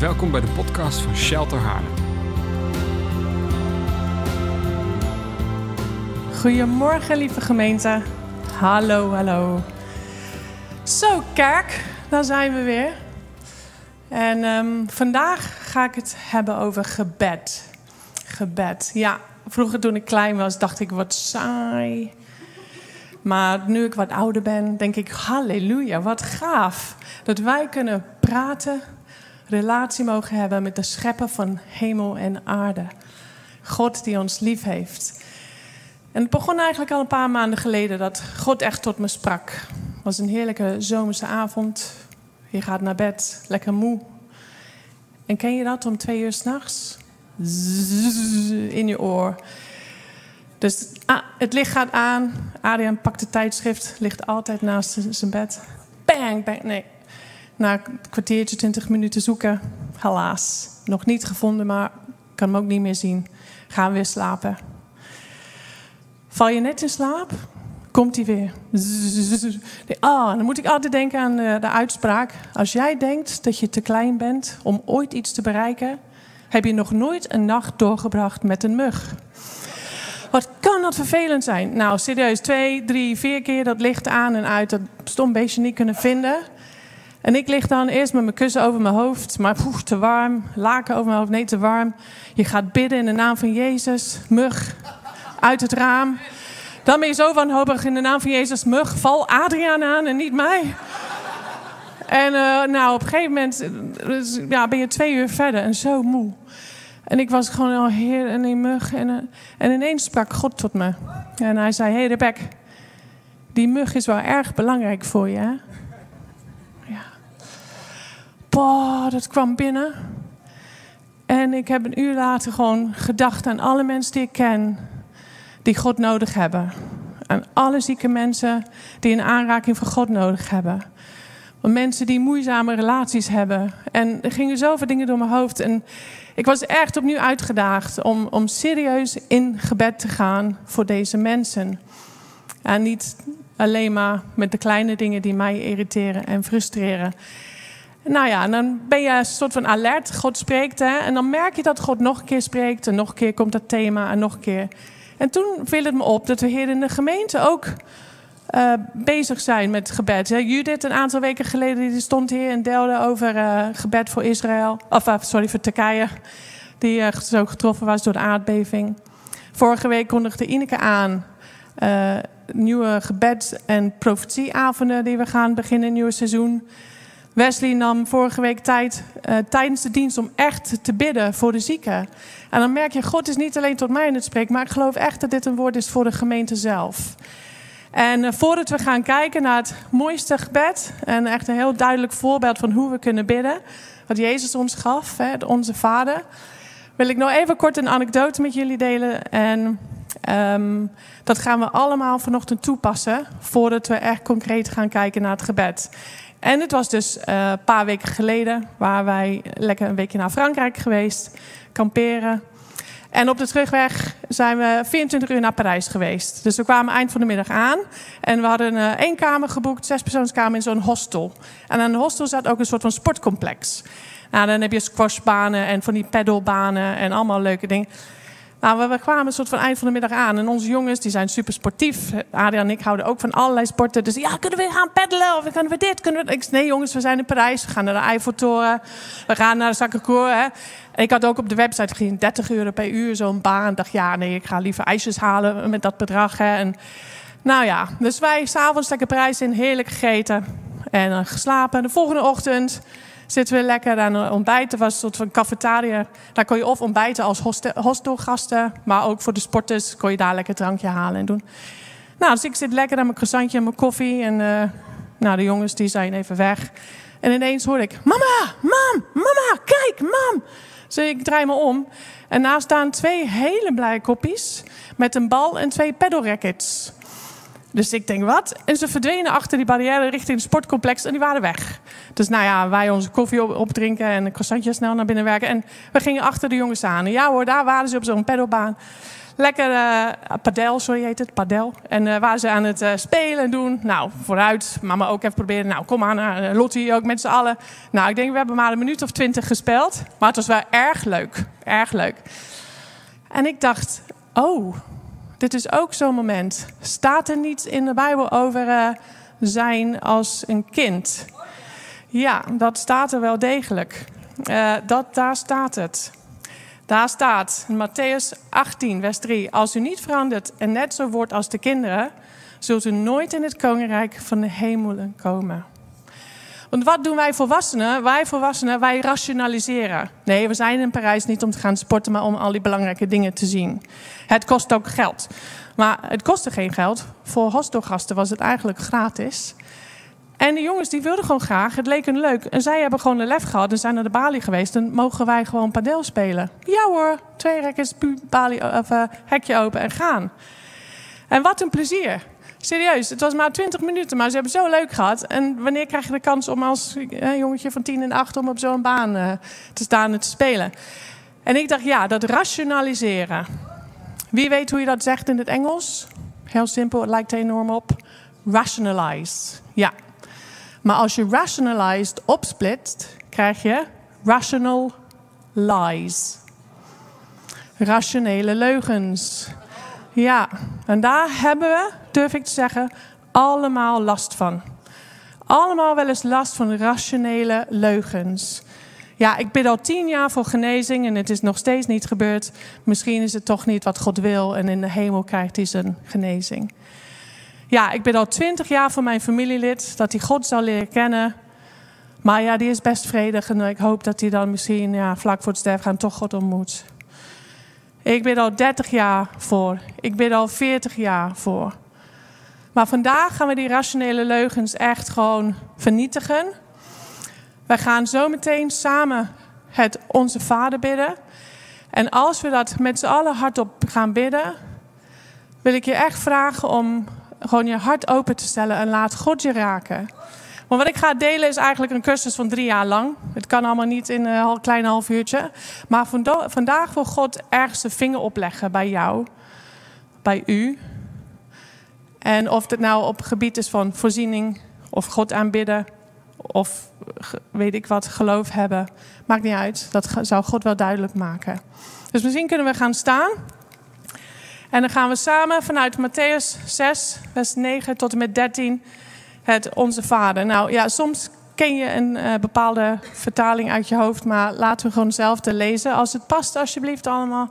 Welkom bij de podcast van Shelter Haarlem. Goedemorgen, lieve gemeente. Hallo, hallo. Zo, kerk, daar zijn we weer. En ehm, vandaag ga ik het hebben over gebed. Gebed. Ja, vroeger toen ik klein was, dacht ik wat saai. Maar nu ik wat ouder ben, denk ik, halleluja, wat gaaf. Dat wij kunnen praten, relatie mogen hebben met de schepper van hemel en aarde. God die ons lief heeft. En het begon eigenlijk al een paar maanden geleden dat God echt tot me sprak. Het was een heerlijke zomerse avond. Je gaat naar bed, lekker moe. En ken je dat om twee uur s'nachts? In je oor. Dus ah, het licht gaat aan. Adriaan pakt het tijdschrift, ligt altijd naast zijn bed. Bang, bang. Nee. Na een kwartiertje, twintig minuten zoeken. Helaas. Nog niet gevonden, maar kan hem ook niet meer zien. Gaan weer slapen. Val je net in slaap? Komt hij weer. Ah, dan moet ik altijd denken aan de, de uitspraak. Als jij denkt dat je te klein bent om ooit iets te bereiken, heb je nog nooit een nacht doorgebracht met een mug. Wat kan dat vervelend zijn? Nou, serieus, twee, drie, vier keer dat licht aan en uit. Dat stom beestje niet kunnen vinden. En ik lig dan eerst met mijn kussen over mijn hoofd. Maar poeh, te warm. Laken over mijn hoofd. Nee, te warm. Je gaat bidden in de naam van Jezus. Mug. Uit het raam. Dan ben je zo wanhopig in de naam van Jezus. Mug, val Adriaan aan en niet mij. En uh, nou, op een gegeven moment uh, ja, ben je twee uur verder en zo moe. En ik was gewoon al heer en een mug. En, uh, en ineens sprak God tot me. En hij zei, hey Rebek, die mug is wel erg belangrijk voor je. Hè? Boah, dat kwam binnen. En ik heb een uur later gewoon gedacht aan alle mensen die ik ken. Die God nodig hebben. Aan alle zieke mensen die een aanraking van God nodig hebben. Mensen die moeizame relaties hebben. En er gingen zoveel dingen door mijn hoofd. En ik was echt opnieuw uitgedaagd om, om serieus in gebed te gaan voor deze mensen. En niet alleen maar met de kleine dingen die mij irriteren en frustreren. Nou ja, en dan ben je een soort van alert. God spreekt, hè. En dan merk je dat God nog een keer spreekt. En nog een keer komt dat thema en nog een keer. En toen viel het me op dat we hier in de gemeente ook uh, bezig zijn met gebed. Judith, een aantal weken geleden, die stond hier en deelde over uh, gebed voor Israël. Of uh, sorry, voor Turkije. Die zo getroffen was door de aardbeving. Vorige week kondigde Ineke aan nieuwe gebed- en profetieavonden die we gaan beginnen, een nieuw seizoen. Wesley nam vorige week tijd tijdens de dienst om echt te bidden voor de zieken. En dan merk je, God is niet alleen tot mij in het spreken, maar ik geloof echt dat dit een woord is voor de gemeente zelf. En uh, voordat we gaan kijken naar het mooiste gebed, en echt een heel duidelijk voorbeeld van hoe we kunnen bidden, wat Jezus ons gaf, hè, onze Vader, wil ik nog even kort een anekdote met jullie delen. En um, dat gaan we allemaal vanochtend toepassen voordat we echt concreet gaan kijken naar het gebed. En het was dus uh, een paar weken geleden waar wij lekker een weekje naar Frankrijk geweest, kamperen. En op de terugweg zijn we 24 uur naar Parijs geweest. Dus we kwamen eind van de middag aan. En we hadden uh, één kamer geboekt, zespersoonskamer in zo'n hostel. En aan de hostel zat ook een soort van sportcomplex. Nou, dan heb je squashbanen en van die pedalbanen en allemaal leuke dingen. Nou, we, kwamen een soort van eind van de middag aan. En onze jongens, die zijn super sportief. Adriaan en ik houden ook van allerlei sporten. Dus ja, kunnen we gaan peddelen? Of kunnen we dit? Kunnen we... Ik nee jongens, we zijn in Parijs. We gaan naar de Eiffeltoren. We gaan naar de Sacré-Cœur. Ik had ook op de website gezien 30 euro per uur zo'n baan. Ik dacht, ja, nee, ik ga liever ijsjes halen met dat bedrag. Hè. En, nou ja, dus wij s'avonds lekker prijs in, heerlijk gegeten. En uh, geslapen. De volgende ochtend zitten we lekker aan het ontbijten. was een soort van cafetaria. Daar kon je of ontbijten als hostel, hostelgasten, maar ook voor de sporters kon je daar lekker een drankje halen en doen. Nou, dus ik zit lekker aan mijn croissantje en mijn koffie. En uh, nou, de jongens die zijn even weg. En ineens hoor ik, mama, mam, mama, kijk, mam. Dus ik draai me om. En naast staan twee hele blije koppies met een bal en twee pedalrackets. Dus ik denk, wat? En ze verdwenen achter die barrière richting het sportcomplex en die waren weg. Dus nou ja, wij onze koffie op, opdrinken en een croissantje snel naar binnen werken. En we gingen achter de jongens aan. En ja hoor, daar waren ze op zo'n pedalbaan. Lekker uh, padel, zo heet het, padel. En uh, waren ze aan het uh, spelen en doen. Nou, vooruit. Mama ook even proberen. Nou, kom aan. Lottie ook met z'n allen. Nou, ik denk we hebben maar een minuut of twintig gespeeld. Maar het was wel erg leuk. Erg leuk. En ik dacht, oh, dit is ook zo'n moment. Staat er niets in de Bijbel over zijn als een kind? Ja, dat staat er wel degelijk. dat, daar staat het. Daar staat in Matthäus 18, vers 3. Als u niet verandert en net zo wordt als de kinderen, zult u nooit in het koninkrijk van de hemelen komen. Want wat doen wij volwassenen? Wij volwassenen, wij rationaliseren. Nee, we zijn in Parijs niet om te gaan sporten, maar om al die belangrijke dingen te zien. Het kost ook geld. Maar het kostte geen geld. Voor hostelgasten was het eigenlijk gratis. En de jongens die wilden gewoon graag. Het leek hun leuk. En zij hebben gewoon de lef gehad en zijn naar de balie geweest. Dan mogen wij gewoon padel spelen. Ja hoor, twee rekkers, balie, of, uh, hekje open en gaan. En wat een plezier. Serieus, het was maar 20 minuten, maar ze hebben zo leuk gehad. En wanneer krijg je de kans om als jongetje van 10 en 8 om op zo'n baan uh, te staan en te spelen? En ik dacht, ja, dat rationaliseren. Wie weet hoe je dat zegt in het Engels? Heel simpel, het lijkt enorm op. Rationalize. Ja, maar als je rationalized opsplitst, krijg je rational lies. Rationele leugens. Ja, en daar hebben we, durf ik te zeggen, allemaal last van. Allemaal wel eens last van rationele leugens. Ja, ik bid al tien jaar voor genezing en het is nog steeds niet gebeurd. Misschien is het toch niet wat God wil en in de hemel krijgt hij zijn genezing. Ja, ik ben al twintig jaar voor mijn familielid, dat hij God zal leren kennen. Maar ja, die is best vredig en ik hoop dat hij dan misschien ja, vlak voor het sterven gaan toch God ontmoet. Ik ben al 30 jaar voor. Ik ben al 40 jaar voor. Maar vandaag gaan we die rationele leugens echt gewoon vernietigen. Wij gaan zo meteen samen het Onze Vader bidden. En als we dat met z'n allen hardop gaan bidden, wil ik je echt vragen om gewoon je hart open te stellen en laat God je raken. Maar wat ik ga delen is eigenlijk een cursus van drie jaar lang. Het kan allemaal niet in een klein half uurtje. Maar vandaag wil God ergens de vinger opleggen bij jou, bij u. En of het nou op gebied is van voorziening, of God aanbidden, of weet ik wat, geloof hebben. Maakt niet uit. Dat zou God wel duidelijk maken. Dus misschien kunnen we gaan staan. En dan gaan we samen vanuit Matthäus 6, vers 9 tot en met 13 het Onze Vader. Nou ja, soms ken je een uh, bepaalde vertaling uit je hoofd, maar laten we gewoon zelf te lezen. Als het past, alsjeblieft allemaal.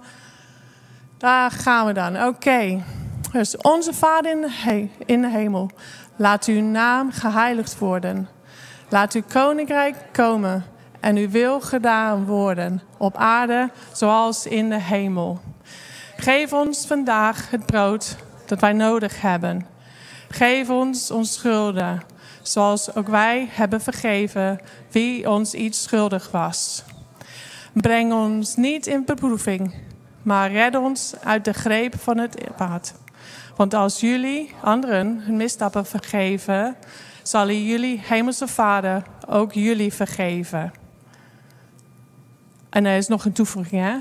Daar gaan we dan. Oké. Dus onze Vader in de, he in de hemel, laat uw naam geheiligd worden. Laat uw koninkrijk komen en uw wil gedaan worden op aarde zoals in de hemel. Geef ons vandaag het brood dat wij nodig hebben. Geef ons ons schulden, zoals ook wij hebben vergeven wie ons iets schuldig was. Breng ons niet in beproeving, maar red ons uit de greep van het kwaad. Want als jullie anderen hun misstappen vergeven, zal jullie hemelse Vader ook jullie vergeven. En er is nog een toevoeging, hè?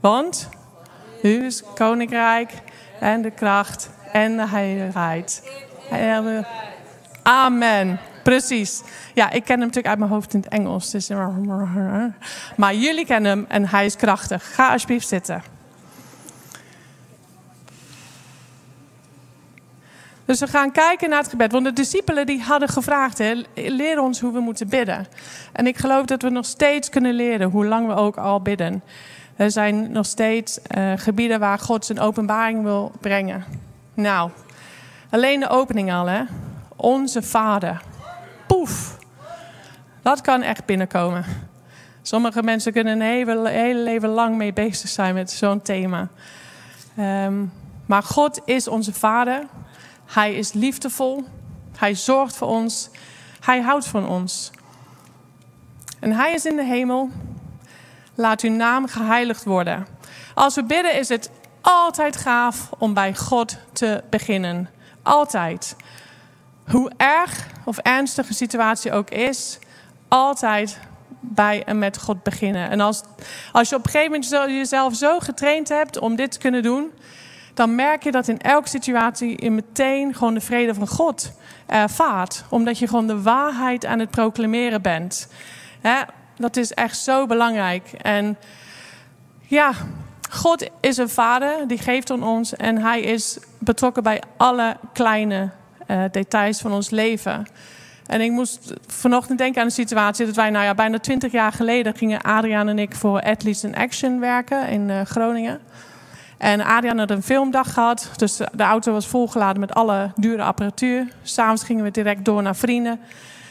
Want u is koninkrijk en de kracht en de heiligheid. Amen. Precies. Ja, ik ken hem natuurlijk uit mijn hoofd in het Engels. Dus... Maar jullie kennen hem en hij is krachtig. Ga alsjeblieft zitten. Dus we gaan kijken naar het gebed. Want de discipelen die hadden gevraagd, hè, leer ons hoe we moeten bidden. En ik geloof dat we nog steeds kunnen leren, hoe lang we ook al bidden. Er zijn nog steeds uh, gebieden waar God zijn openbaring wil brengen. Nou, alleen de opening al, hè? Onze Vader. Poef. Dat kan echt binnenkomen. Sommige mensen kunnen een hele, leven lang mee bezig zijn met zo'n thema. Um, maar God is onze Vader. Hij is liefdevol. Hij zorgt voor ons. Hij houdt van ons. En Hij is in de hemel laat uw naam geheiligd worden. Als we bidden is het altijd gaaf om bij God te beginnen. Altijd. Hoe erg of ernstig een situatie ook is, altijd bij en met God beginnen. En als, als je op een gegeven moment jezelf zo getraind hebt om dit te kunnen doen, dan merk je dat in elke situatie je meteen gewoon de vrede van God ervaart. Omdat je gewoon de waarheid aan het proclameren bent. dat is echt zo belangrijk. En ja, God is een vader, die geeft aan ons en hij is betrokken bij alle kleine uh, details van ons leven. En ik moest vanochtend denken aan een situatie dat wij, nou ja, bijna twintig jaar geleden gingen Adriaan en ik voor Athletes in Action werken in uh, Groningen. En Adriaan had een filmdag gehad, dus de auto was volgeladen met alle dure apparatuur. S'avonds gingen we direct door naar vrienden.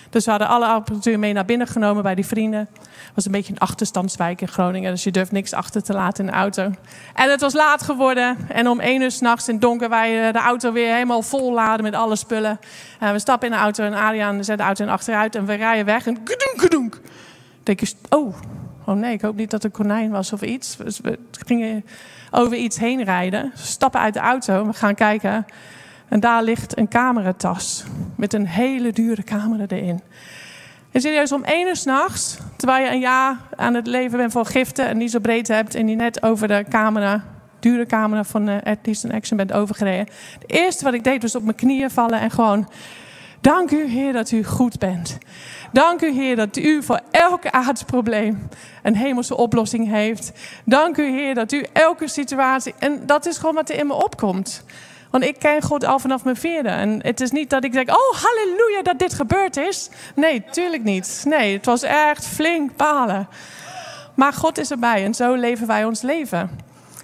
Dus we hadden alle apparatuur mee naar binnen genomen bij die vrienden. Het was een beetje een achterstandswijk in Groningen, dus je durft niks achter te laten in de auto. En het was laat geworden en om één uur s'nachts in het donker wij eh, de auto weer helemaal vol laden met alle spullen. En we stappen in de auto en Adriaan zet de auto in achteruit en we rijden weg en gedunk, gedunk. denk je, oh, oh nee, ik hoop niet dat een konijn was of iets. Dus we gingen over iets heen rijden. Stappen uit de auto en we gaan kijken. En daar ligt een cameratas met een hele dure camera erin. En serieus, om één uur s'nachts, terwijl je een jaar aan het leven bent van giften en niet zo breed hebt en die net over de camera, dure camera van de Artist in Action bent overgereden. Het eerste wat ik deed was op mijn knieën vallen en gewoon, dank u Heer dat u goed bent. Dank u Heer dat u voor elk aardsprobleem een hemelse oplossing heeft. Dank u Heer dat u elke situatie, en dat is gewoon wat er in me opkomt. Want ik ken God al vanaf mijn vierde. En het is niet dat ik zeg, oh halleluja dat dit gebeurd is. Nee, tuurlijk niet. Nee, het was echt flink palen. Maar God is erbij en zo leven wij ons leven.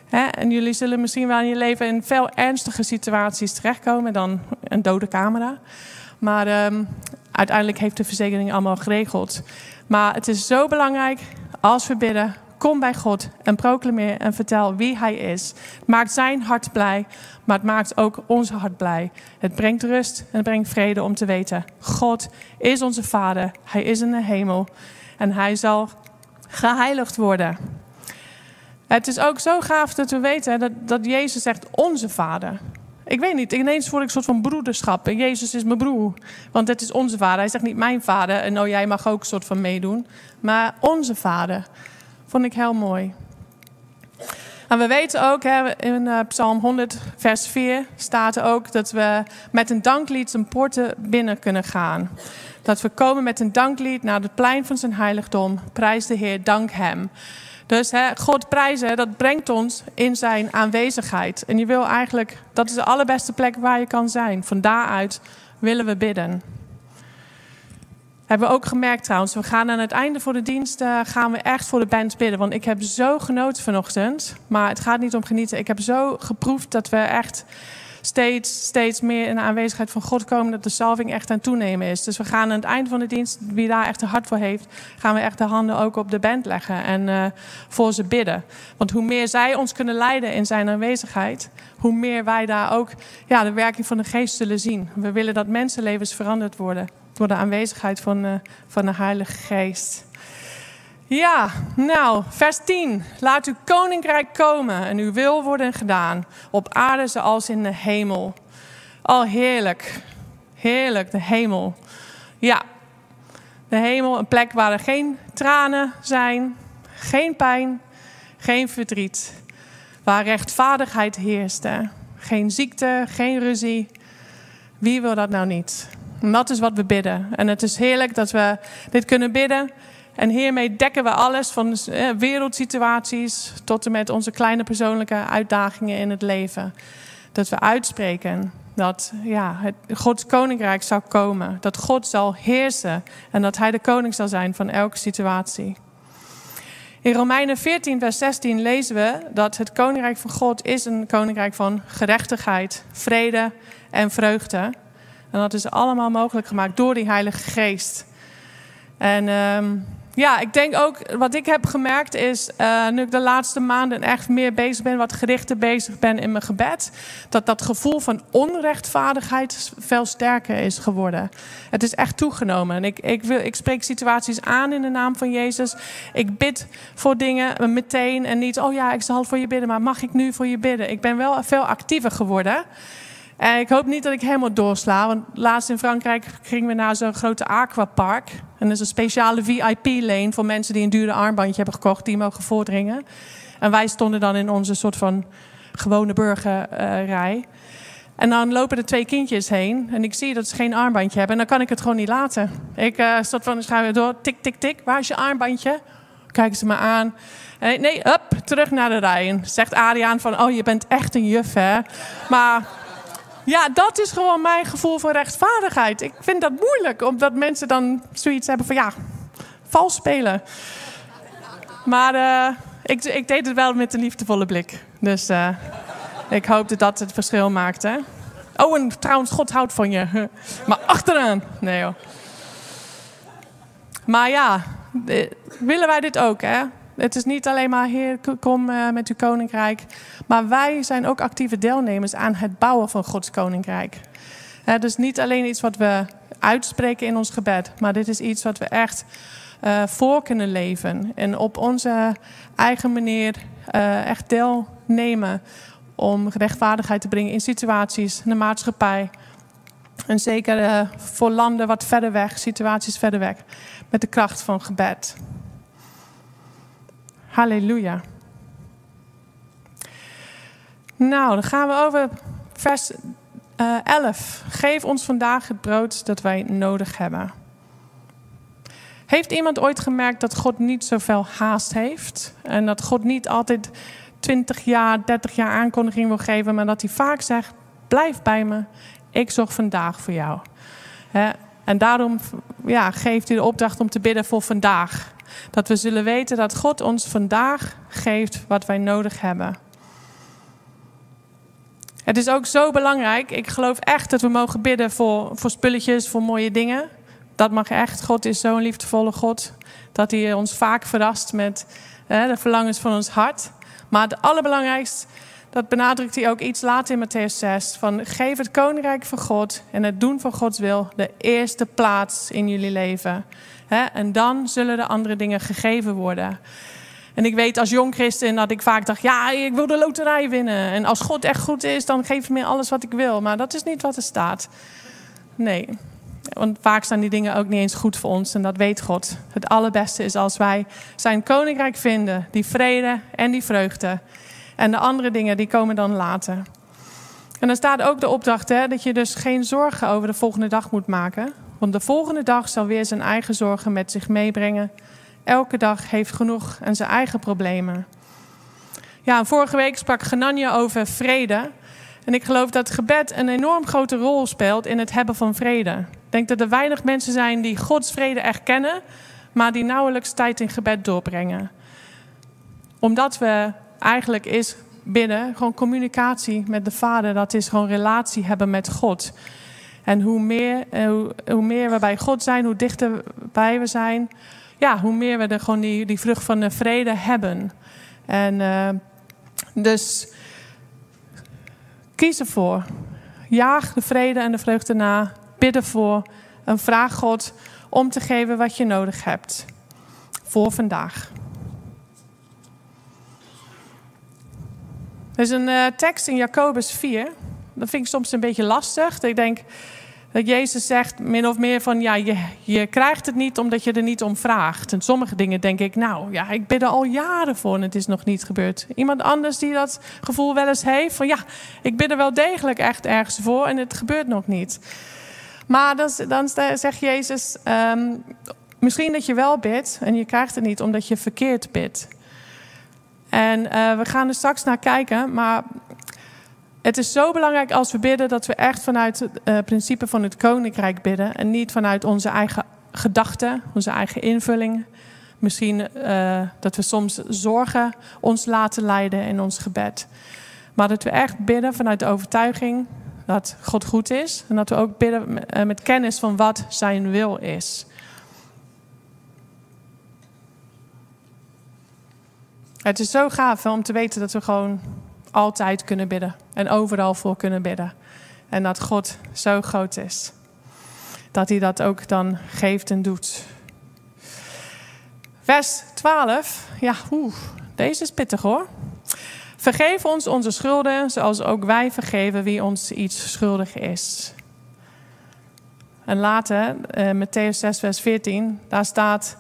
En jullie zullen misschien wel in je leven in veel ernstige situaties terechtkomen dan een dode camera. Maar ehm, uiteindelijk heeft de verzekering allemaal geregeld. Maar het is zo belangrijk als we bidden, kom bij God en proclameer en vertel wie Hij is. Het maakt zijn hart blij, maar het maakt ook ons hart blij. Het brengt rust en het brengt vrede om te weten: God is onze Vader, Hij is in de hemel en Hij zal geheiligd worden. Het is ook zo gaaf dat we weten dat, dat Jezus zegt onze Vader. Ik weet niet, ineens voel ik een soort van broederschap. En Jezus is mijn broer. Want het is onze vader. Hij zegt niet mijn vader. En nou, jij mag ook een soort van meedoen. Maar onze vader. Vond ik heel mooi. En we weten ook, hè, in uh, Psalm 100, vers 4 staat ook dat we met een danklied zijn poorten binnen kunnen gaan. Dat we komen met een danklied naar het plein van zijn heiligdom. Prijs de Heer, dank hem. Dus hè, God prijzen, dat brengt ons in zijn aanwezigheid. En je wil eigenlijk, dat is de allerbeste plek waar je kan zijn. Van daaruit willen we bidden. Hebben we ook gemerkt trouwens. We gaan aan het einde voor de dienst uh, gaan we echt voor de band bidden. Want ik heb zo genoten vanochtend. Maar het gaat niet om genieten. Ik heb zo geproefd dat we echt steeds, steeds meer in de aanwezigheid van God komen. Dat de salving echt aan toenemen is. Dus we gaan aan het eind van de dienst, wie daar echt een hart voor heeft, gaan we echt de handen ook op de band leggen en uh, voor ze bidden. Want hoe meer zij ons kunnen leiden in zijn aanwezigheid, hoe meer wij daar ook ja, de werking van de geest zullen zien. We willen dat mensenlevens veranderd worden door de aanwezigheid van, uh, van de Heilige Geest. Ja, nou, vers 10. Laat uw koninkrijk komen en uw wil worden gedaan. Op aarde zoals in de hemel. Al heerlijk. Heerlijk, de hemel. Ja, de hemel, een plek waar er geen tranen zijn, geen pijn, geen verdriet. Waar rechtvaardigheid heerst. Geen ziekte, geen ruzie. Wie wil dat nou niet? En dat is wat we bidden. En het is heerlijk dat we dit kunnen bidden en hiermee dekken we alles van eh, wereldsituaties tot en met onze kleine persoonlijke uitdagingen in het leven. Dat we uitspreken dat ja, het, Gods koninkrijk zal komen. Dat God zal heersen en dat Hij de koning zal zijn van elke situatie. In Romeinen 14, vers 16 lezen we dat het koninkrijk van God is een koninkrijk van gerechtigheid, vrede en vreugde. En dat is allemaal mogelijk gemaakt door die Heilige Geest. En um, ja, ik denk ook, wat ik heb gemerkt is, uh, nu ik de laatste maanden echt meer bezig ben, wat gerichter bezig ben in mijn gebed, dat dat gevoel van onrechtvaardigheid veel sterker is geworden. Het is echt toegenomen. En ik, ik, wil, ik spreek situaties aan in de naam van Jezus. Ik bid voor dingen meteen en niet, oh ja, ik zal voor je bidden, maar mag ik nu voor je bidden? Ik ben wel veel actiever geworden. En ik hoop niet dat ik helemaal doorsla. Want laatst in Frankrijk gingen we naar zo'n grote aquapark. En dat is een speciale VIP-lane voor mensen die een dure armbandje hebben gekocht. Die mogen voordringen. En wij stonden dan in onze soort van gewone burgerrij. En dan lopen er twee kindjes heen. En ik zie dat ze geen armbandje hebben. En dan kan ik het gewoon niet laten. Ik uh, soort van schuif door. Tik, tik, tik. Waar is je armbandje? Kijken ze me aan. En nee, up, terug naar de rij. zegt Adriaan van, oh, je bent echt een juf, hè? Maar ja, dat is gewoon mijn gevoel van rechtvaardigheid. Ik vind dat moeilijk, omdat mensen dan zoiets hebben van, ja, vals spelen. Maar uh, ik, ik, deed het wel met een liefdevolle blik. Dus uh, ik hoop dat dat het verschil maakt, hè? Oh, en trouwens, God houdt van je. Maar achteraan. Nee, joh. Maar ja, willen wij dit ook, hè? Het is niet alleen maar, Heer, kom uh, met uw koninkrijk. Maar wij zijn ook actieve deelnemers aan het bouwen van Gods koninkrijk. Dus niet alleen iets wat we uitspreken in ons gebed, maar dit is iets wat we echt uh, voor kunnen leven. En op onze eigen manier uh, echt deelnemen om rechtvaardigheid te brengen in situaties, in de maatschappij. En zeker voor landen wat verder weg, situaties verder weg, met de kracht van gebed. Halleluja. Nou, dan gaan we over vers uh, 11. Geef ons vandaag het brood dat wij nodig hebben. Heeft iemand ooit gemerkt dat God niet zoveel haast heeft? En dat God niet altijd 20 jaar, 30 jaar aankondiging wil geven, maar dat hij vaak zegt: Blijf bij me, ik zorg vandaag voor jou. En daarom ja, geeft hij de opdracht om te bidden voor vandaag. Dat we zullen weten dat God ons vandaag geeft wat wij nodig hebben. Het is ook zo belangrijk. Ik geloof echt dat we mogen bidden voor, voor spulletjes, voor mooie dingen. Dat mag echt. God is zo'n liefdevolle God. Dat hij ons vaak verrast met hè, de verlangens van ons hart. Maar het allerbelangrijkste, dat benadrukt hij ook iets later in Matthäus 6. Van geef het koninkrijk van God en het doen van Gods wil de eerste plaats in jullie leven. En dan zullen de andere dingen gegeven worden. En ik weet als jong christen dat ik vaak dacht: ja, ik wil de loterij winnen. En als God echt goed is, dan geeft hij me alles wat ik wil. Maar dat is niet wat er staat. Nee. Want vaak staan die dingen ook niet eens goed voor ons en dat weet God. Het allerbeste is als wij zijn koninkrijk vinden, die vrede en die vreugde. En de andere dingen die komen dan later. En dan staat ook de opdracht hè, dat je dus geen zorgen over de volgende dag moet maken. Want de volgende dag zal weer zijn eigen zorgen met zich meebrengen. Elke dag heeft genoeg en zijn eigen problemen. Ja, vorige week sprak Genanja over vrede. En ik geloof dat gebed een enorm grote rol speelt in het hebben van vrede. Ik denk dat er weinig mensen zijn die Gods vrede erkennen, maar die nauwelijks tijd in gebed doorbrengen. Omdat we eigenlijk is bidden gewoon communicatie met de Vader, dat is gewoon relatie hebben met God. En hoe meer, eh, hoe, meer we bij God zijn, hoe dichter bij we zijn, ja, hoe meer we er gewoon die, die vrucht van de vrede hebben. En uh, dus kies ervoor. Jaag de vrede en de vreugde na. Bid ervoor. En vraag God om te geven wat je nodig hebt. Voor vandaag. Er is een uh, tekst in Jacobus 4. Dat vind ik soms een beetje lastig. Ik denk, dat Jezus zegt min of meer van, ja, je, je krijgt het niet omdat je er niet om vraagt. En sommige dingen denk ik, nou ja, ik bid er al jaren voor en het is nog niet gebeurd. Iemand anders die dat gevoel wel eens heeft van, ja, ik bid er wel degelijk echt ergens voor en het gebeurt nog niet. Maar dan, dan zegt Jezus, um, misschien dat je wel bidt en je krijgt het niet omdat je verkeerd bidt. En uh, we gaan er straks naar kijken, maar het is zo belangrijk als we bidden dat we echt vanuit het uh, principe van het koninkrijk bidden en niet vanuit onze eigen gedachten, onze eigen invulling. Misschien uh, dat we soms zorgen ons laten leiden in ons gebed. Maar dat we echt bidden vanuit de overtuiging dat God goed is. En dat we ook bidden met kennis van wat zijn wil is. Het is zo gaaf om te weten dat we gewoon altijd kunnen bidden en overal voor kunnen bidden. En dat God zo groot is. Dat hij dat ook dan geeft en doet. Vers 12. Ja, oeh, deze is pittig hoor. Vergeef ons onze schulden, zoals ook wij vergeven wie ons iets schuldig is. En later, uh, Matthäus 6, vers 14, daar staat: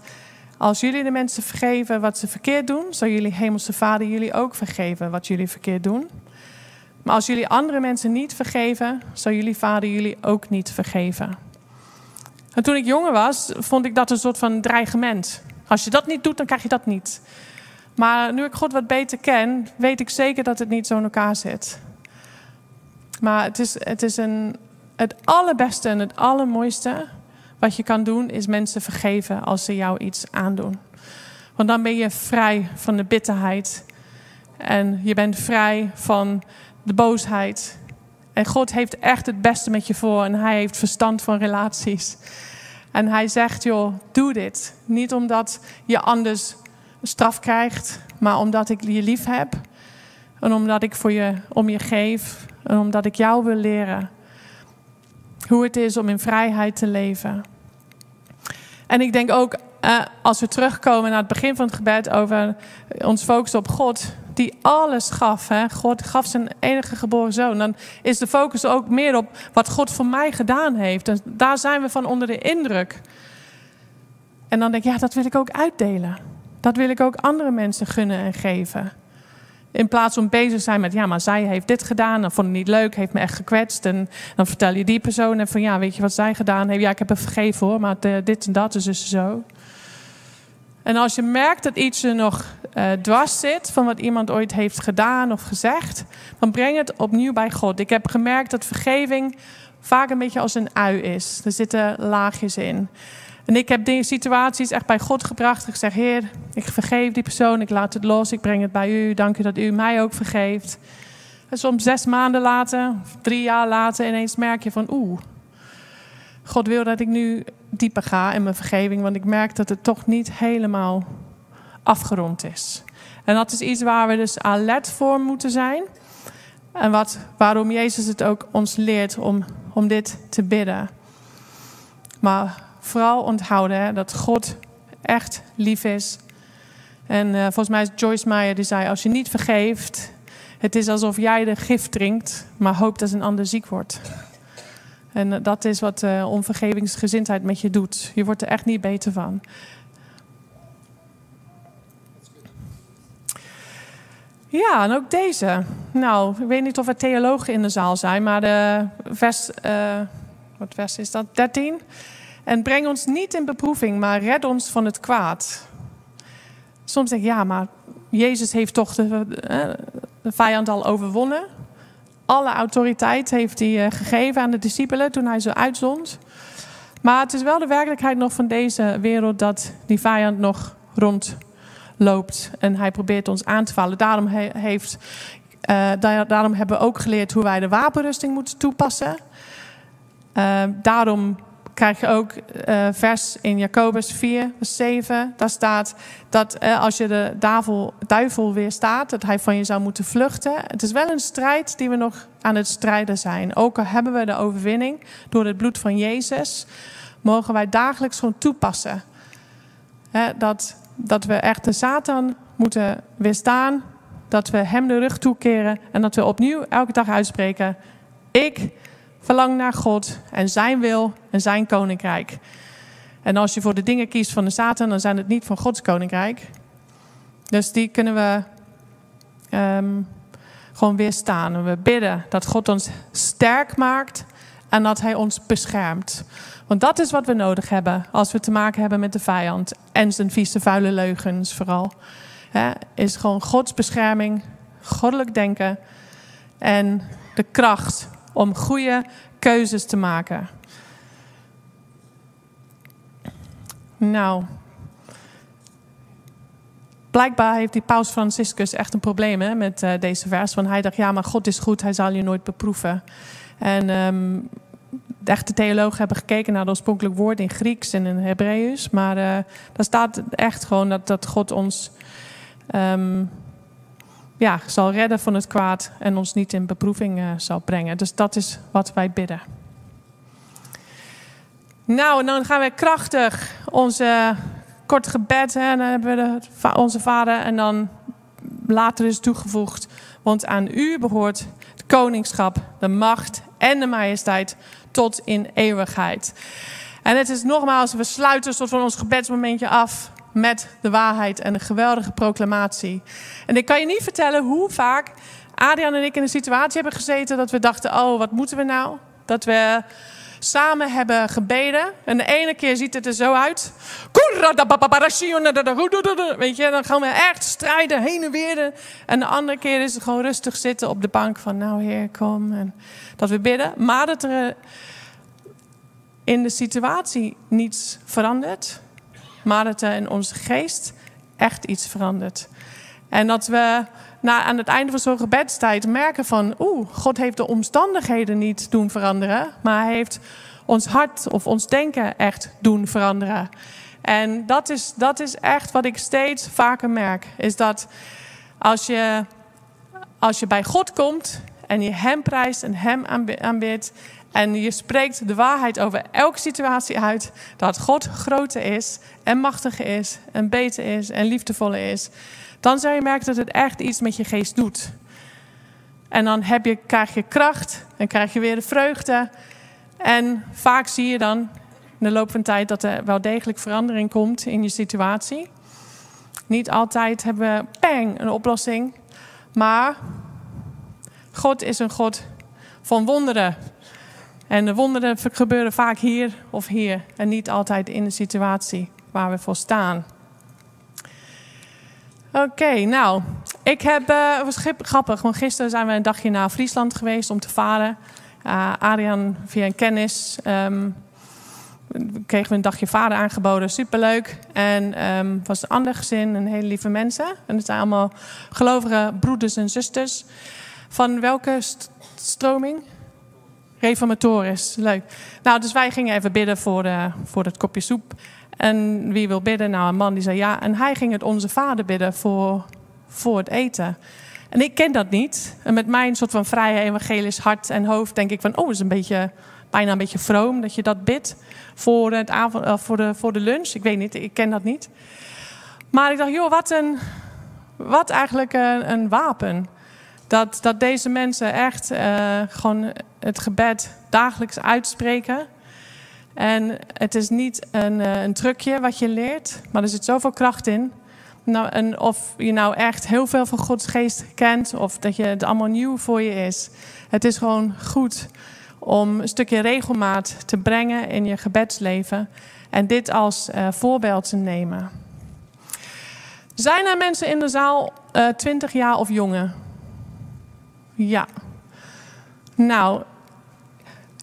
Als jullie de mensen vergeven wat ze verkeerd doen, zal jullie hemelse vader jullie ook vergeven wat jullie verkeerd doen. Maar als jullie andere mensen niet vergeven, zal jullie vader jullie ook niet vergeven. En toen ik jonger was, vond ik dat een soort van dreigement. Als je dat niet doet, dan krijg je dat niet. Maar nu ik God wat beter ken, weet ik zeker dat het niet zo in elkaar zit. Maar het is, het is een, het allerbeste en het allermooiste wat je kan doen, is mensen vergeven als ze jou iets aandoen. Want dan ben je vrij van de bitterheid. En je bent vrij van de boosheid. En God heeft echt het beste met je voor. En hij heeft verstand van relaties. En hij zegt, joh, doe dit. Niet omdat je anders straf krijgt, maar omdat ik je lief heb. En omdat ik voor je, om je geef. En omdat ik jou wil leren hoe het is om in vrijheid te leven. En ik denk ook, eh, als we terugkomen naar het begin van het gebed over ons focus op God, die alles gaf. Hè? God gaf zijn enige geboren zoon. Dan is de focus ook meer op wat God voor mij gedaan heeft. En daar zijn we van onder de indruk. En dan denk ik, ja, dat wil ik ook uitdelen. Dat wil ik ook andere mensen gunnen en geven. In plaats van bezig zijn met, ja, maar zij heeft dit gedaan, dan vond ik niet leuk, heeft me echt gekwetst. En dan vertel je die persoon en van, ja, weet je wat zij gedaan heeft? Ja, ik heb het vergeven hoor, maar dit en dat is dus zo. En als je merkt dat iets er nog uh, dwars zit van wat iemand ooit heeft gedaan of gezegd, dan breng het opnieuw bij God. Ik heb gemerkt dat vergeving vaak een beetje als een ui is. Er zitten laagjes in. En ik heb situaties echt bij God gebracht. Ik zeg, Heer, ik vergeef die persoon, ik laat het los, ik breng het bij u. Dank u dat u mij ook vergeeft. En soms zes maanden later, drie jaar later, ineens merk je van, oeh, God wil dat ik nu dieper ga in mijn vergeving, want ik merk dat het toch niet helemaal afgerond is. En dat is iets waar we dus alert voor moeten zijn. En wat, waarom Jezus het ook ons leert om, om dit te bidden. Maar vooral onthouden hè, dat God echt lief is. En uh, volgens mij is Joyce Meyer die zei: Als je niet vergeeft, het is alsof jij de gift drinkt, maar hoopt dat een ander ziek wordt. En uh, dat is wat uh, onvergevingsgezindheid met je doet. Je wordt er echt niet beter van. Ja, en ook deze. Nou, ik weet niet of er theologen in de zaal zijn, maar de vers, wat vers is dat? 13. En breng ons niet in beproeving, maar red ons van het kwaad. Soms denk ik, ja, maar Jezus heeft toch de, de vijand al overwonnen. Alle autoriteit heeft hij eh, gegeven aan de discipelen toen hij ze uitzond. Maar het is wel de werkelijkheid nog van deze wereld dat die vijand nog rondloopt. En hij probeert ons aan te vallen. Daarom, heeft, uh, daarom hebben we ook geleerd hoe wij de wapenrusting moeten toepassen. Daarom krijg je ook uh, vers in Jacobus 4, vers 7. Daar staat dat uh, als je de duivel, duivel weerstaat, dat hij van je zou moeten vluchten. Het is wel een strijd die we nog aan het strijden zijn. Ook al hebben we de overwinning door het bloed van Jezus, mogen wij dagelijks gewoon toepassen. dat, dat we echt de Satan moeten weerstaan, dat we hem de rug toekeren en dat we opnieuw elke dag uitspreken: Ik Verlang naar God en zijn wil en zijn koninkrijk. En als je voor de dingen kiest van de Satan, dan zijn het niet van Gods koninkrijk. Dus die kunnen we um, gewoon weerstaan. we bidden dat God ons sterk maakt en dat Hij ons beschermt. Want dat is wat we nodig hebben als we te maken hebben met de vijand en zijn vieze, vuile leugens vooral. Is gewoon Gods bescherming, goddelijk denken en de kracht om goede keuzes te maken. Nou, blijkbaar heeft die paus Franciscus echt een probleem hè, met uh, deze vers. Want hij dacht, ja, maar God is goed, hij zal je nooit beproeven. En um, de echte theologen hebben gekeken naar het oorspronkelijk woord in Grieks en in Hebreeuws. Maar uh, daar staat echt gewoon dat, dat God ons um, ja, zal redden van het kwaad en ons niet in beproeving uh, zal brengen. Dus dat is wat wij bidden. Nou, en dan gaan we krachtig onze kort gebed. Hè, dan hebben we onze vader en dan later is toegevoegd Want aan u behoort het koningschap, de macht en de majesteit tot in eeuwigheid. En het is nogmaals, we sluiten soort van ons gebedsmomentje af met de waarheid en de geweldige proclamatie. En ik kan je niet vertellen hoe vaak Adrian en ik in een situatie hebben gezeten dat we dachten: oh, wat moeten we nou? Dat we samen hebben gebeden. En de ene keer ziet het er zo uit. Weet je, dan gaan we echt strijden heen en weer. En de andere keer is het gewoon rustig zitten op de bank van nou Heer, kom. En dat we bidden. Maar dat er in de situatie niets verandert. Maar dat er in onze geest echt iets verandert. En dat we na, aan het einde van zo'n gebedstijd merken van... oeh, God heeft de omstandigheden niet doen veranderen... maar hij heeft ons hart of ons denken echt doen veranderen. En dat is, dat is echt wat ik steeds vaker merk. Is dat als je, als je bij God komt en je Hem prijst en Hem aanbidt... en je spreekt de waarheid over elke situatie uit... dat God groter is en machtiger is en beter is en liefdevoller is dan zal je merken dat het echt iets met je geest doet. En dan heb je, krijg je kracht en krijg je weer de vreugde. En vaak zie je dan in de loop van tijd dat er wel degelijk verandering komt in je situatie. Niet altijd hebben we pang, een oplossing. Maar God is een God van wonderen. En de wonderen gebeuren vaak hier of hier. En niet altijd in de situatie waar we voor staan. Oké, nou, ik heb, uh, was grappig, want gisteren zijn we een dagje naar Friesland geweest om te varen. Uh, Adriaan via een kennis um, kregen we een dagje vader aangeboden, superleuk. En um, was een ander gezin, een hele lieve mensen. En het zijn allemaal gelovige broeders en zusters. Van welke st stroming? Reformatorisch, leuk. Nou, dus wij gingen even bidden voor, de, voor het kopje soep. En wie wil bidden? Nou, een man die zei ja. En hij ging het Onze Vader bidden voor, voor het eten. En ik ken dat niet. En met mijn soort van vrije evangelisch hart en hoofd denk ik van... oh, is een beetje, bijna een beetje vroom dat je dat bidt voor, het avond, uh, voor, de, voor de lunch. Ik weet niet, ik ken dat niet. Maar ik dacht, joh, wat, een, wat eigenlijk een wapen. Dat, dat deze mensen echt uh, gewoon het gebed dagelijks uitspreken... En het is niet een, uh, een trucje wat je leert, maar er zit zoveel kracht in. Nou, of je nou echt heel veel van Gods geest kent of dat je het allemaal nieuw voor je is. Het is gewoon goed om een stukje regelmaat te brengen in je gebedsleven en dit als uh, voorbeeld te nemen. Zijn er mensen in de zaal uh, eh, 20 jaar of jonger? Ja. Nou,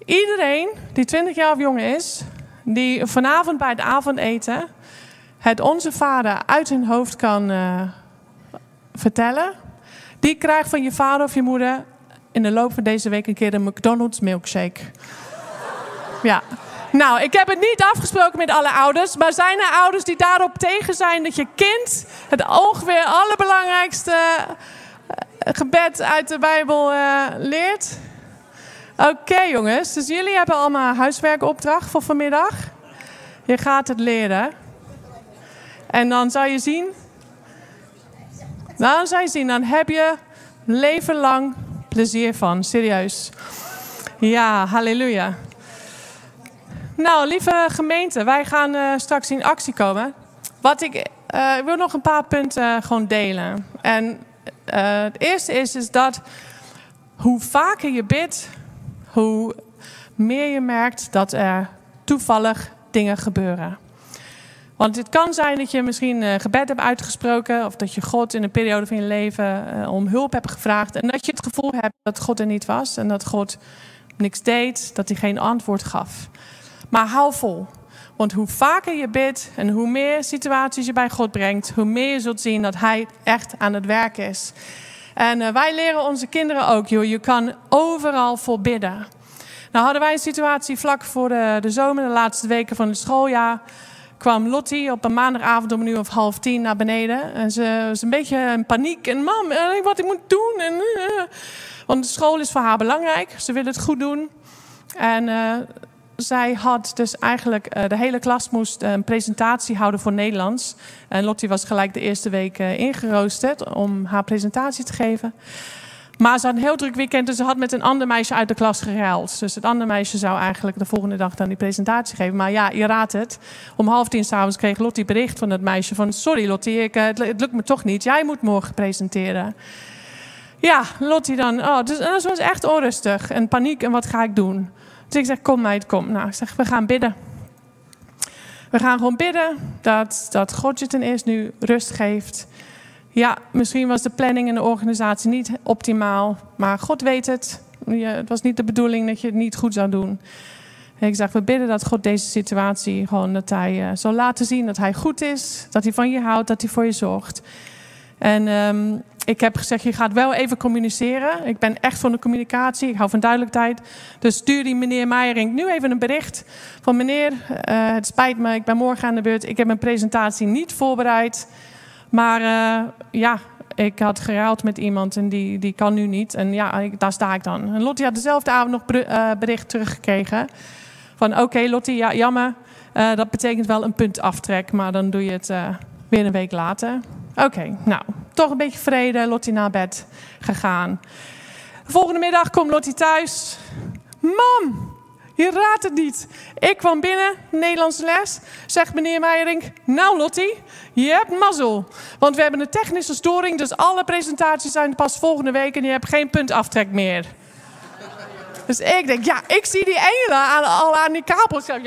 Iedereen die 20 jaar of jonger is, die vanavond bij het avondeten het Onze Vader uit hun hoofd kan uh, vertellen, die krijgt van je vader of je moeder in de loop van deze week een keer een McDonald's milkshake. Ja. Nou, ik heb het niet afgesproken met alle ouders, maar zijn er ouders die daarop tegen zijn dat je kind het ongeveer allerbelangrijkste eh, gebed uit de Bijbel uh, leert? Oké jongens, dus jullie hebben allemaal huiswerkopdracht voor vanmiddag. Je gaat het leren. En dan zal je zien. Dan zal je zien, dan heb je leven lang plezier van. Serieus. Ja, halleluja. Nou, lieve gemeente, wij gaan uh, straks in actie komen. Wat ik, uh, ik wil nog een paar punten gewoon delen. En uh, het eerste is, is dat hoe vaker je bidt, hoe meer je merkt dat er toevallig dingen gebeuren. Want het kan zijn dat je misschien uh, gebed hebt uitgesproken, of dat je God in een periode van je leven uh, om hulp hebt gevraagd. En dat je het gevoel hebt dat God er niet was en dat God niks deed, dat hij geen antwoord gaf. Maar hou vol. Want hoe vaker je bidt en hoe meer situaties je bij God brengt, hoe meer je zult zien dat Hij echt aan het werk is. En uh, wij leren onze kinderen ook, joh, je kan overal voor bidden. Nou hadden wij een situatie vlak voor de, de zomer, de laatste weken van het schooljaar. Kwam Lottie op een maandagavond om uur of half tien naar beneden. En ze was een beetje in paniek. En mam, uh, wat ik moet doen. En, uh, want de school is voor haar belangrijk. Ze wil het goed doen. En zij had dus eigenlijk, uh, de hele klas moest een presentatie houden voor Nederlands. En Lottie was gelijk de eerste week uh, ingeroosterd om haar presentatie te geven. Maar ze had een heel druk weekend, dus ze had met een ander meisje uit de klas geruild. Dus het andere meisje zou eigenlijk de volgende dag dan die presentatie geven. Maar ja, je raadt het. Om half tien s'avonds kreeg Lottie bericht van het meisje van... Sorry Lottie, ik, het, het lukt me toch niet. Jij moet morgen presenteren. Ja, Lottie dan. Oh, dus dat was echt onrustig en paniek. En wat ga ik doen? Dus ik zeg, kom meid, kom. Nou, ik zeg, we gaan bidden. We gaan gewoon bidden dat, dat God je ten eerste nu rust geeft. Ja, misschien was de planning en de organisatie niet optimaal. Maar God weet het. het was niet de bedoeling dat je het niet goed zou doen. En ik zeg, we bidden dat God deze situatie gewoon dat hij uh, zal laten zien dat hij goed is. Dat hij van je houdt, dat hij voor je zorgt. En um, ik heb gezegd, je gaat wel even communiceren. Ik ben echt van de communicatie, ik hou van duidelijkheid. Dus stuur die meneer Meijering nu even een bericht van meneer, uh, het spijt me, ik ben morgen aan de beurt. Ik heb mijn presentatie niet voorbereid. Maar uh, ja, ik had geruild met iemand en die, die kan nu niet. En ja, daar sta ik dan. En Lottie had dezelfde avond nog uh, bericht teruggekregen. Van oké okay, Lottie, ja, jammer. dat betekent wel een punt aftrek, maar dan doe je het weer een week later. Oké, nou, toch een beetje vrede. Lottie naar bed gegaan. De volgende middag komt Lottie thuis. Mam, je raadt het niet. Ik kwam binnen, Nederlandse les. Zegt meneer Meijering, nou Lottie, je hebt mazzel. Want we hebben een technische storing, dus alle presentaties zijn pas volgende week en je hebt geen puntaftrek meer. Dus ik denk, ja, ik zie die aan, al aan die kabels. Ik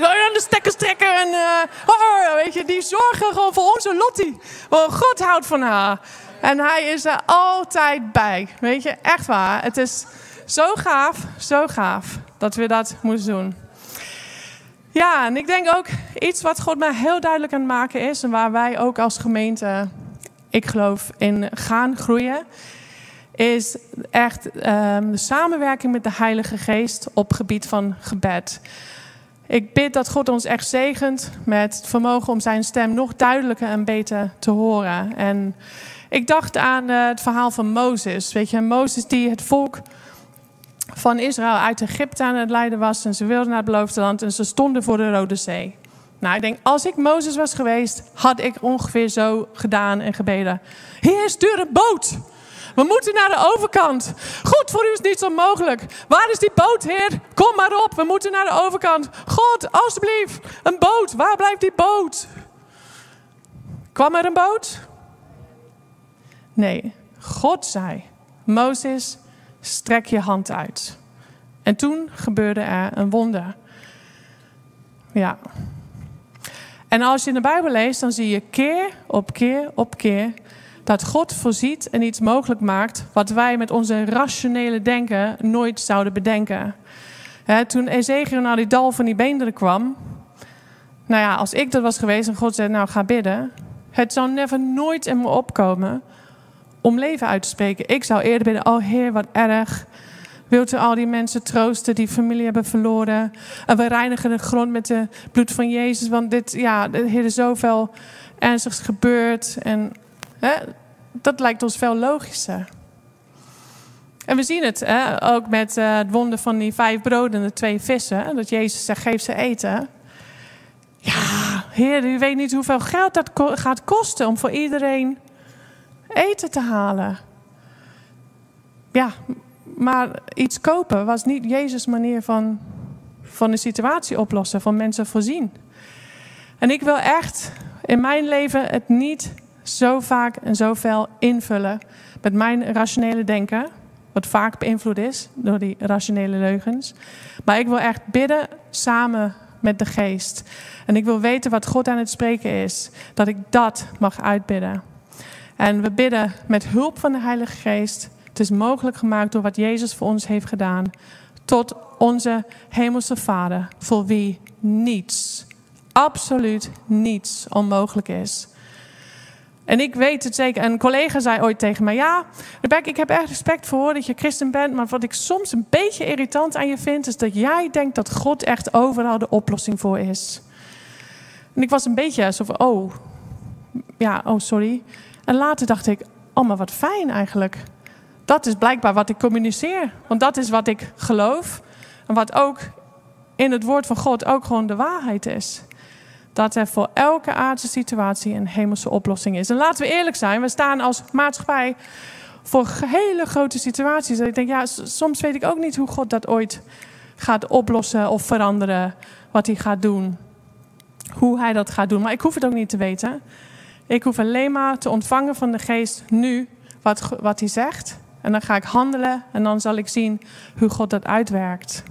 wil de stekkers trekken. En, uh, oh, weet je, die zorgen gewoon voor onze Lottie. Oh, God houdt van haar. En hij is er altijd bij. Weet je, echt waar. Het is zo gaaf, zo gaaf dat we dat moesten doen. Ja, en ik denk ook iets wat God mij heel duidelijk aan het maken is. En waar wij ook als gemeente, ik geloof, in gaan groeien is echt um, de samenwerking met de Heilige Geest op gebied van gebed. Ik bid dat God ons echt zegent met het vermogen om zijn stem nog duidelijker en beter te horen. En ik dacht aan uh, het verhaal van Mozes. Weet je, Mozes die het volk van Israël uit Egypte aan het leiden was. En ze wilden naar het beloofde land en ze stonden voor de Rode Zee. Nou, ik denk, als ik Mozes was geweest, had ik ongeveer zo gedaan en gebeden. Heer, stuur een boot. We moeten naar de overkant. Goed, voor u is niets onmogelijk. Waar is die boot, Heer? Kom maar op, we moeten naar de overkant. God, alstublieft, een boot. Waar blijft die boot? Kwam er een boot? Nee, God zei: Mozes, strek je hand uit. En toen gebeurde er een wonder. Ja. En als je in de Bijbel leest, dan zie je keer op keer op keer dat God voorziet en iets mogelijk maakt wat wij met onze rationele denken nooit zouden bedenken. toen Ezekiel naar die dal van die beenderen kwam, nou ja, als ik dat was geweest en God zei, nou ga bidden, het zou never nooit in me opkomen om leven uit te spreken. Ik zou eerder bidden, oh Heer, wat erg. Wilt u al die mensen troosten die familie hebben verloren? En we reinigen de grond met het bloed van Jezus. Want dit, ja, er is zoveel ernstigs gebeurd. En dat lijkt ons veel logischer. En we zien het ook met uh, het wonder van die vijf broden en de twee vissen. Dat Jezus zegt, geef ze eten. Ja, heer, u weet niet hoeveel geld dat gaat kosten om voor iedereen eten te halen. Ja, maar iets kopen was niet Jezus' manier van, van de situatie oplossen, van mensen voorzien. En ik wil echt in mijn leven het niet zo vaak en zo invullen met mijn rationele denken, wat vaak beïnvloed is door die rationele leugens. Maar ik wil echt bidden samen met de geest. En ik wil weten wat God aan het spreken is, dat ik dat mag uitbidden. En we bidden met hulp van de Heilige Geest. Het is mogelijk gemaakt door wat Jezus voor ons heeft gedaan. Tot onze Hemelse Vader, voor wie niets, absoluut niets onmogelijk is. En ik weet het zeker. Een collega zei ooit tegen mij: Ja, Rebecca, ik heb echt respect voor dat je christen bent. Maar wat ik soms een beetje irritant aan je vind, is dat jij denkt dat God echt overal de oplossing voor is. En ik was een beetje van: Oh, ja, oh, sorry. En later dacht ik: Oh, maar wat fijn eigenlijk. Dat is blijkbaar wat ik communiceer. Want dat is wat ik geloof. En wat ook in het woord van God ook gewoon de waarheid is dat er voor elke aardse situatie een hemelse oplossing is. En laten we eerlijk zijn, we staan als maatschappij voor hele grote situaties. Dat ik denk, ja, soms weet ik ook niet hoe God dat ooit gaat oplossen of veranderen. Wat hij gaat doen. Hoe hij dat gaat doen. Maar ik hoef het ook niet te weten. Ik hoef alleen maar te ontvangen van de geest nu wat, wat hij zegt. En dan ga ik handelen en dan zal ik zien hoe God dat uitwerkt.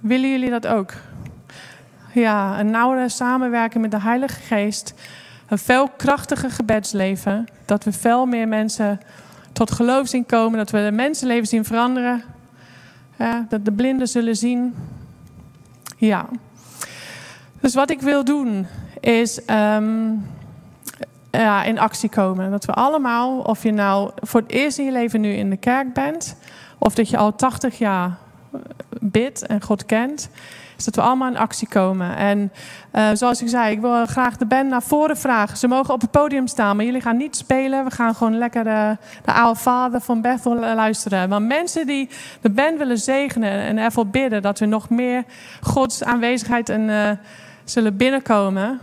Willen jullie dat ook? Ja, een nauwere samenwerking met de Heilige Geest. Een veel krachtiger gebedsleven. Dat we veel meer mensen tot geloof zien komen. Dat we de mensenleven zien veranderen. Ja, dat de blinden zullen zien. Ja. Dus wat ik wil doen is ehm, ja, in actie komen. Dat we allemaal, of je nou voor het eerst in je leven nu in de kerk bent, of dat je al 80 jaar bidt en God kent, is dat we allemaal in actie komen. En uh, zoals ik zei, ik wil graag de band naar voren vragen. Ze mogen op het podium staan, maar jullie gaan niet spelen. We gaan gewoon lekker de, de oude vader van Bethel luisteren. Maar mensen die de band willen zegenen en ervoor bidden dat we nog meer Gods aanwezigheid en, zullen binnenkomen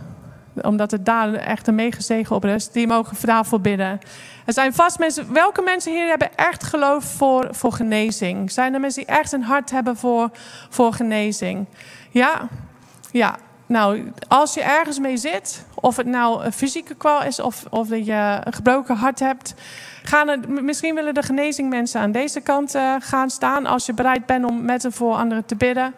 omdat het daar echt een megazegen op rust. Die mogen daarvoor bidden. Er zijn vast mensen. Welke mensen hier hebben echt geloof voor, voor genezing? Zijn er mensen die echt een hart hebben voor, voor genezing? Ja? Ja. Nou, als je ergens mee zit, of het nou een fysieke kwal is of, of dat je een gebroken hart hebt, gaan misschien willen de genezing mensen aan deze kant uh, gaan staan. Als je bereid bent om met en voor anderen te bidden.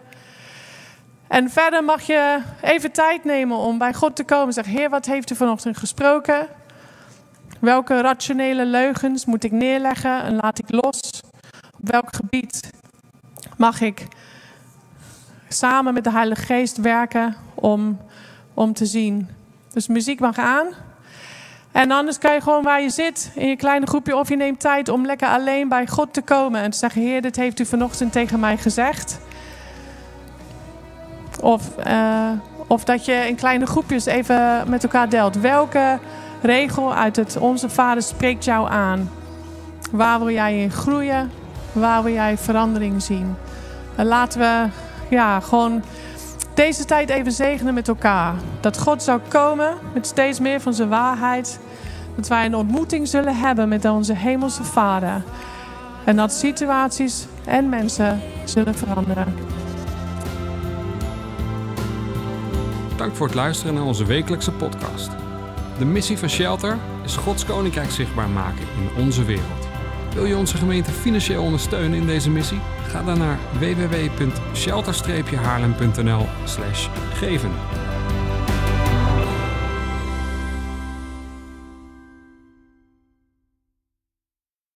En verder mag je even tijd nemen om bij God te komen. Zeg, Heer, wat heeft u vanochtend gesproken? Welke rationele leugens moet ik neerleggen en laat ik los? Op welk gebied mag ik samen met de Heilige Geest werken om, om te zien? Dus muziek mag aan. En anders kan je gewoon waar je zit, in je kleine groepje, of je neemt tijd om lekker alleen bij God te komen en te zeggen: Heer, dit heeft u vanochtend tegen mij gezegd. Of, uh, of dat je in kleine groepjes even met elkaar deelt. Welke regel uit het Onze Vader spreekt jou aan? Waar wil jij in groeien? Waar wil jij verandering zien? En laten we ja, gewoon deze tijd even zegenen met elkaar. Dat God zou komen met steeds meer van zijn waarheid. Dat wij een ontmoeting zullen hebben met onze Hemelse Vader. En dat situaties en mensen zullen veranderen. Dank voor het luisteren naar onze wekelijkse podcast. De missie van Shelter is Gods Koninkrijk zichtbaar maken in onze wereld. Wil je onze gemeente financieel ondersteunen in deze missie? Ga dan naar www.shelter-haarlem.nl geven.